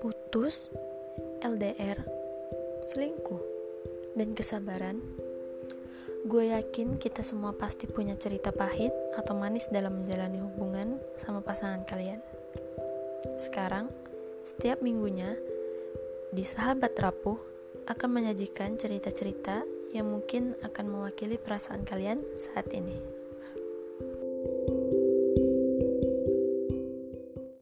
putus, LDR, selingkuh, dan kesabaran, gue yakin kita semua pasti punya cerita pahit atau manis dalam menjalani hubungan sama pasangan kalian. Sekarang, setiap minggunya, di Sahabat Rapuh akan menyajikan cerita-cerita yang mungkin akan mewakili perasaan kalian saat ini.